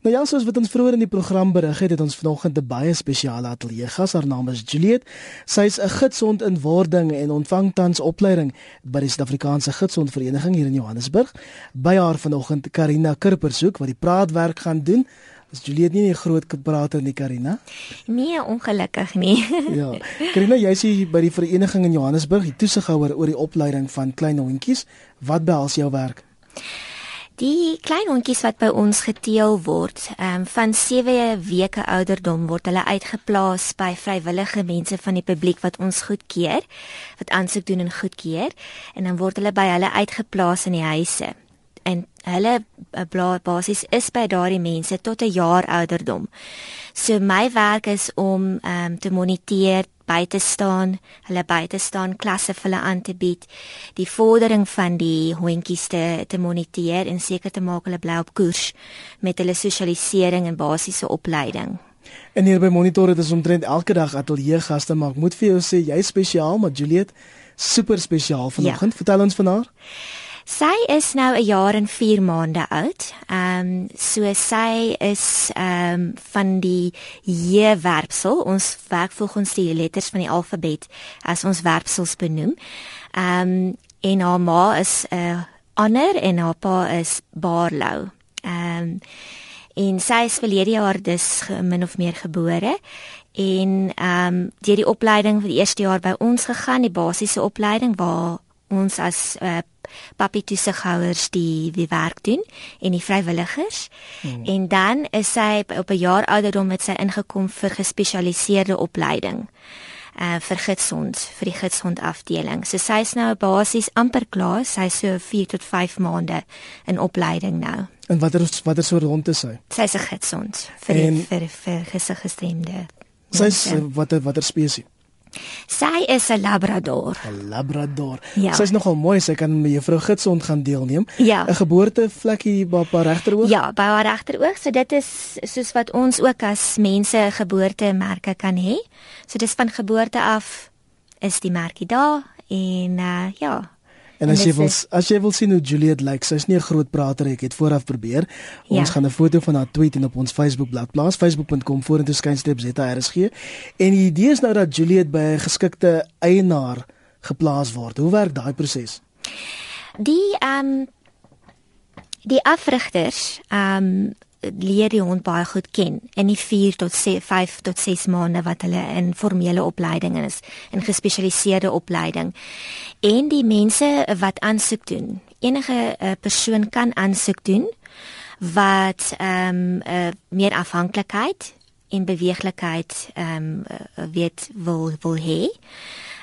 Nou ja, soos wat ons vroeër in die program berig het, het ons vanoggend 'n baie spesiale ateljee gas. Haar naam is Juliet. Sy is 'n gidsond in wording en ontvang tans opleiding by die Suid-Afrikaanse Gidsondvereniging hier in Johannesburg. By haar vanoggend Karina Kirpersoek wat die praatwerk gaan doen. Is Juliet nie 'n groot prater nie, Karina? Nee, ongelukkig nie. ja. Karina, jy is hier by die vereniging in Johannesburg, die toesighouer oor die opleiding van klein hondjies. Wat behels jou werk? Die klein hondjies wat by ons geteel word, ehm um, van 7 weke ouderdom word hulle uitgeplaas by vrywillige mense van die publiek wat ons goedkeur, wat aansoek doen en goedkeur, en dan word hulle by hulle uitgeplaas in die huise. En hulle eh, basies is by daardie mense tot 'n jaar ouderdom. So my werk is om ehm um, te moniteer by te staan, hulle by te staan, klasse vir hulle aan te bied, die vordering van die hondjies te te moniteer en seker te maak hulle bly op koers met hulle sosialisering en basiese opleiding. En hier by Monitor het ons omtrent elke dag ateljee gaste, maar ek moet vir jou sê jy is spesiaal, maar Juliet super spesiaal vanoggend. Ja. Vertel ons van haar. Sy is nou 'n jaar en 4 maande oud. Ehm um, so sy is ehm um, van die J werpsel. Ons werk volgens die letters van die alfabet as ons werpsels benoem. Ehm um, en haar ma is 'n uh, Anner en haar pa is Baarlou. Ehm um, en sy is verlede jaar dus min of meer gebore en ehm um, deur die opleiding vir die eerste jaar by ons gegaan, die basiese opleiding waar ons as uh, papie toesighouers die wie werk doen en die vrywilligers. Hmm. En dan is sy op 'n jaar ouderdom met sy ingekom vir gespesialiseerde opleiding uh vir gidsond vir die gidsond afdeling. So sy is nou basies amper klaar. Sy is so 4 tot 5 maande in opleiding nou. En watter watter soort hond is sy? Sy is 'n gidsond vir en, die, vir vir gesiggestremde. Sy is watter watter spesies? Sy is 'n labrador. 'n Labrador. Ja. Sy is nogal mooi. Sy kan met juffrou Gitsond gaan deelneem. 'n ja. Geboortevlekkie by haar regteroog. Ja, by haar regteroog. So dit is soos wat ons ook as mense geboortemerke kan hê. So dis van geboorte af is die merkie daar en uh, ja, En as jy wil as jy wil sien hoe Juliet lyk, sy's nie 'n groot prater nie. Ek het vooraf probeer. Ons ja. gaan 'n foto van haar tweet en op ons Facebook bladsy plaas, facebook.com vorentoe skynstreep ZRSG. En die idee is nou dat Juliet by 'n geskikte eienaar geplaas word. Hoe werk daai proses? Die ehm um, die afrigters ehm um, leer die hond baie goed ken in die 4 tot 5 tot 6 maande wat hulle in formele opleiding is in gespesialiseerde opleiding. En die mense wat aansoek doen. Enige uh, persoon kan aansoek doen wat ehm um, uh, meer afhanklikheid en beweeglikheid ehm um, uh, weet wil wil hê.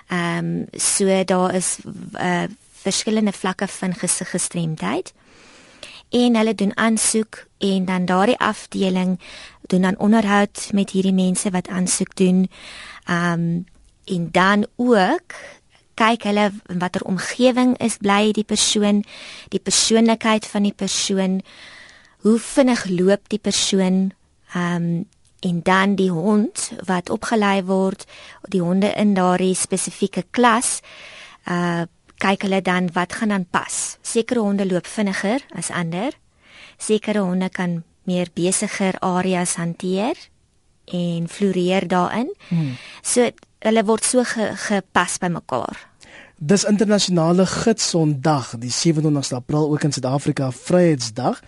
Ehm um, so daar is uh, verskillende vlakke van gestremdheid en hulle doen aansoek en dan daardie afdeling doen dan onderhoud met hierdie mense wat aansoek doen. Um en dan ook kyk hulle watter omgewing is bly die persoon, die persoonlikheid van die persoon, hoe vinnig loop die persoon, um en dan die hond wat opgelei word, die honde in daardie spesifieke klas uh kyk hulle dan wat gaan dan pas. Sekere honde loop vinniger as ander. Sekere honde kan meer besigger areas hanteer en floreer daarin. Hmm. So hulle word so ge, gepas by mekaar. Dis internasionale gidsondag, die 27ste April ook in Suid-Afrika Vryheidsdag.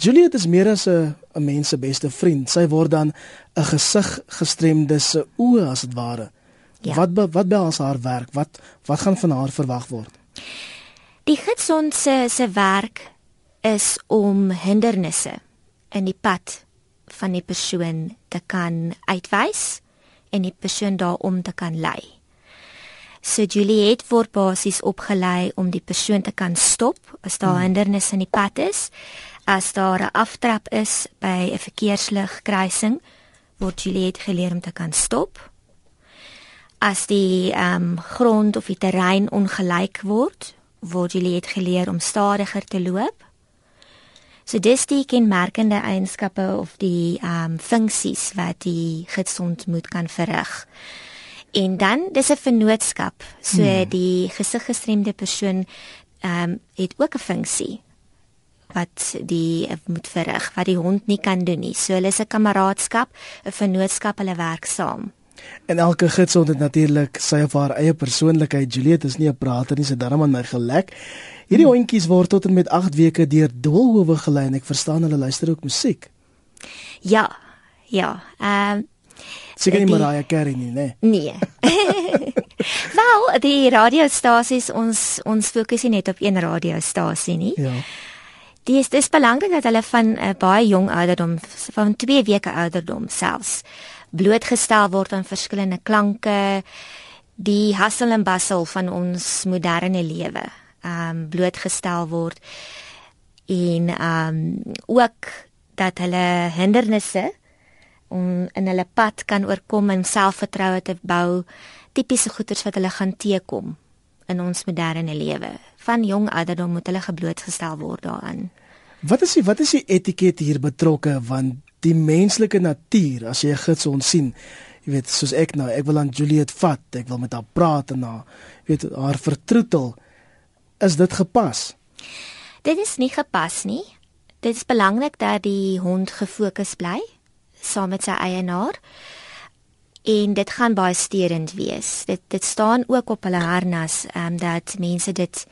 Juliet is meer as 'n 'n mens se beste vriend. Sy word dan 'n gesig gestremde se oë as dit ware. Ja. Wat wat behels haar werk? Wat wat gaan van haar verwag word? Die gidsond se se werk is om hindernisse in die pad van die persoon te kan uitwys en die persoon daarom te kan lei. So Juliet word basies opgelei om die persoon te kan stop as daar hmm. hindernisse in die pad is. As daar 'n aftrap is by 'n verkeerslig kruising, word Juliet geleer om te kan stop as die ehm um, grond of die terrein ongelyk word, word Juliet geleer om stadiger te loop. So dis die kenmerkende eienskappe of die ehm um, funksies wat die gesond moet kan verrig. En dan dis 'n vennootskap. So hmm. die gesiggestremde persoon ehm um, het ook 'n funksie wat die moet verrig wat die hond nie kan doen nie. So hulle is 'n kameraadskap, 'n vennootskap, hulle werk saam. En elke gidsond het natuurlik sy of haar eie persoonlikheid. Juliet is nie 'n prater nie, sy darm aan my gelek. Hierdie hmm. hondjies word tot en met 8 weke deur doolhowe gelei en ek verstaan hulle luister ook musiek. Ja. Ja. Ehm um, Seker nie Mariah Carey nie, né? Nee. Wel, die radiostasies ons ons fokus nie net op een radiostasie nie. Ja. Dit is dis belangrik dat hulle van 'n uh, baie jong ouderdom van 2 weke ouderdom selfs blootgestel word aan verskillende klanke, die hustle and bustle van ons moderne lewe. Um blootgestel word en um ook dat hulle hindernisse om in hulle pad kan oorkom en selfvertroue te bou, tipiese goeters wat hulle gaan teekom in ons moderne lewe. Van jong ouderdom moet hulle geblootgestel word daaraan. Wat is die wat is die etiket hier betrokke want die menslike natuur as jy 'n gids ons sien, jy weet soos ek nou, ek wil aan Juliet vat, ek wil met haar praat en haar weet haar vertroetel. Is dit gepas? Dit is nie gepas nie. Dit is belangrik dat die hond gefokus bly saam met sy eienaar en dit gaan baie sterend wees. Dit dit staan ook op hulle harnas ehm um, dat mense dit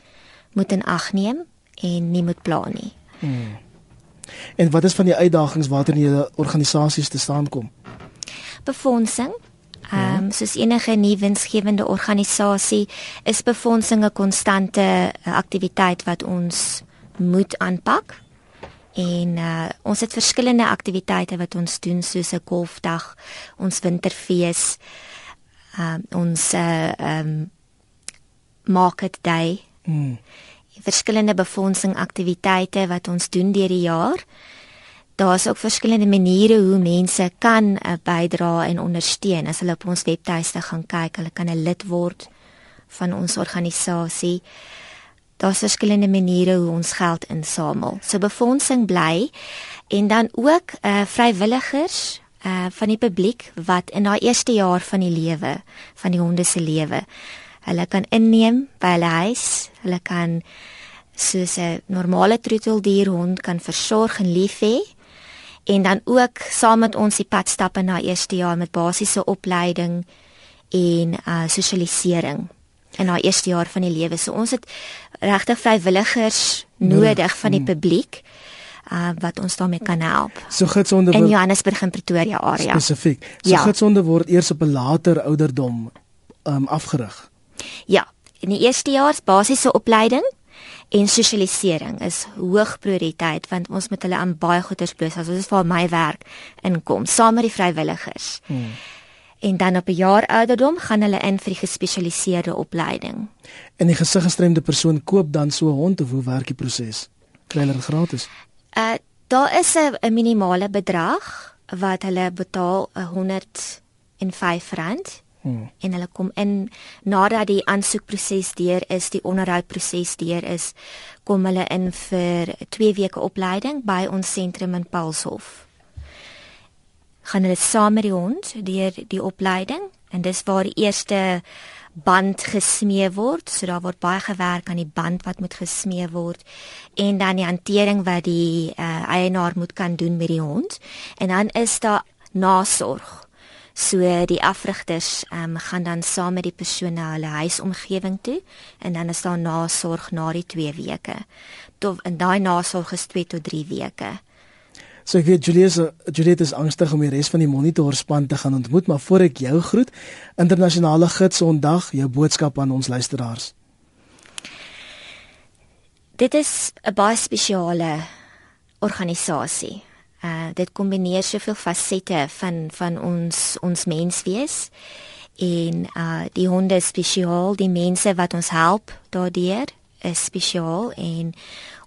moet in ag neem en nie moet pla nie. Hmm. En wat is van die uitdagings waartoe die organisasies te staan kom? Befondsing. Ehm um, soos enige nuwe winsgewende organisasie is befondsing 'n konstante uh, aktiwiteit wat ons moet aanpak. En uh, ons het verskillende aktiwiteite wat ons doen soos 'n golfdag, ons winterfees, uh, ons uh, um, market day. Mm. Verskillende befondsing aktiwiteite wat ons doen deur die jaar. Daar's ook verskillende maniere hoe mense kan uh, bydra en ondersteun. As hulle op ons webtuiste gaan kyk, hulle kan 'n lid word van ons organisasie daar's verskillende maniere hoe ons geld insamel. So befondsing bly en dan ook uh vrywilligers uh van die publiek wat in daai eerste jaar van die lewe van die honde se lewe hulle kan inneem by hulle huis, hulle kan soos 'n normale troeteldierhond kan versorg en lief hê en dan ook saam met ons die pad stap in daai eerste jaar met basiese opleiding en uh sosialisering in haar eerste jaar van die lewe. So ons het regtig vrywilligers nodig van die publiek uh wat ons daarmee kan help. So gidsonde in Johannesburg en Pretoria area. Spesifiek. So ja. gidsonde word eers op 'n later ouderdom um afgerig. Ja, in die eerste jaar basiese opleiding en sosialisering is hoog prioriteit want ons moet hulle aan baie goeders bloot. So dit is waar my werk inkom saam met die vrywilligers. Hmm en dan op 'n jaar ouderdom gaan hulle in vir die gespesialiseerde opleiding. En die gesiggestremde persoon koop dan so 'n hond of hoe werk die proses? Kry hulle dit gratis? Uh daar is 'n minimale bedrag wat hulle betaal, 'n 105 rand. Hmm. En hulle kom in nadat die aansoekproses deur is, die onderhoudproses deur is, kom hulle in vir 2 weke opleiding by ons sentrum in Paulshof gaan hulle saam met die hond deur die opleiding en dis waar die eerste band gesmee word. So daar word baie gewerk aan die band wat moet gesmee word en dan die hantering wat die uh, eienaar moet kan doen met die hond. En dan is daar nasorg. So die afrigters um, gaan dan saam met die persoon na hulle huisomgewing toe en dan is daar nasorg na die 2 weke. Tot en daai nasorg is 2 tot 3 weke. So ek weet Julius Juliet is angstig om die res van die monitorspan te gaan ontmoet, maar voor ek jou groet, internasionale gidsondag, jou boodskap aan ons luisteraars. Dit is 'n baie spesiale organisasie. Uh dit kombineer soveel fasette van van ons ons menswees en uh die honde spesiaal, die mense wat ons help daardeur is spesiaal. En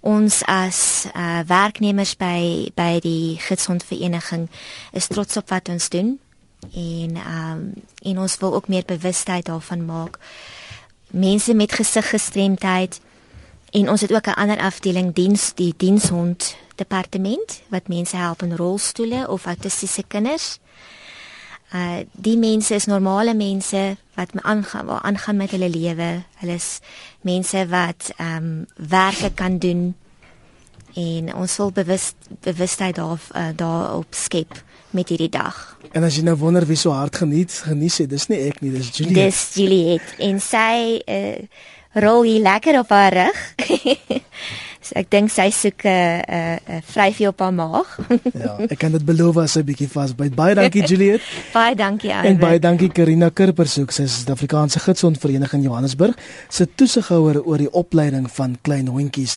ons as uh, werknemers by by die gidsondvereniging is trots op wat ons doen. En um en ons wil ook meer bewustheid daarvan maak. Mense met gesiggestremdheid. En ons het ook 'n ander afdeling diens die dienshond departement wat mense help in rolstoele of autistiese kinders uh die mense is normale mense wat aangaan wat aangaan met hulle lewe. Hulle is mense wat ehm um, werke kan doen en ons wil bewus bewustheid daar uh, daarop skep met hierdie dag. En as jy nou wonder wie so hard geniet geniet het, dis nie ek nie, dis Juliet. Dis Juliet en sy uh, rol hier lekker op haar rug. so ek dink sy soek 'n uh, 'n uh, vryfie op haar maag. ja, ek kan dit beloof as sy bietjie vasbyt. Baie dankie Juliet. baie dankie Ivan. En baie dankie Karina Kurpersoek, sy is die Suid-Afrikaanse Gidsondvereniging Johannesburg se toesighouer oor die opleiding van klein hondjies.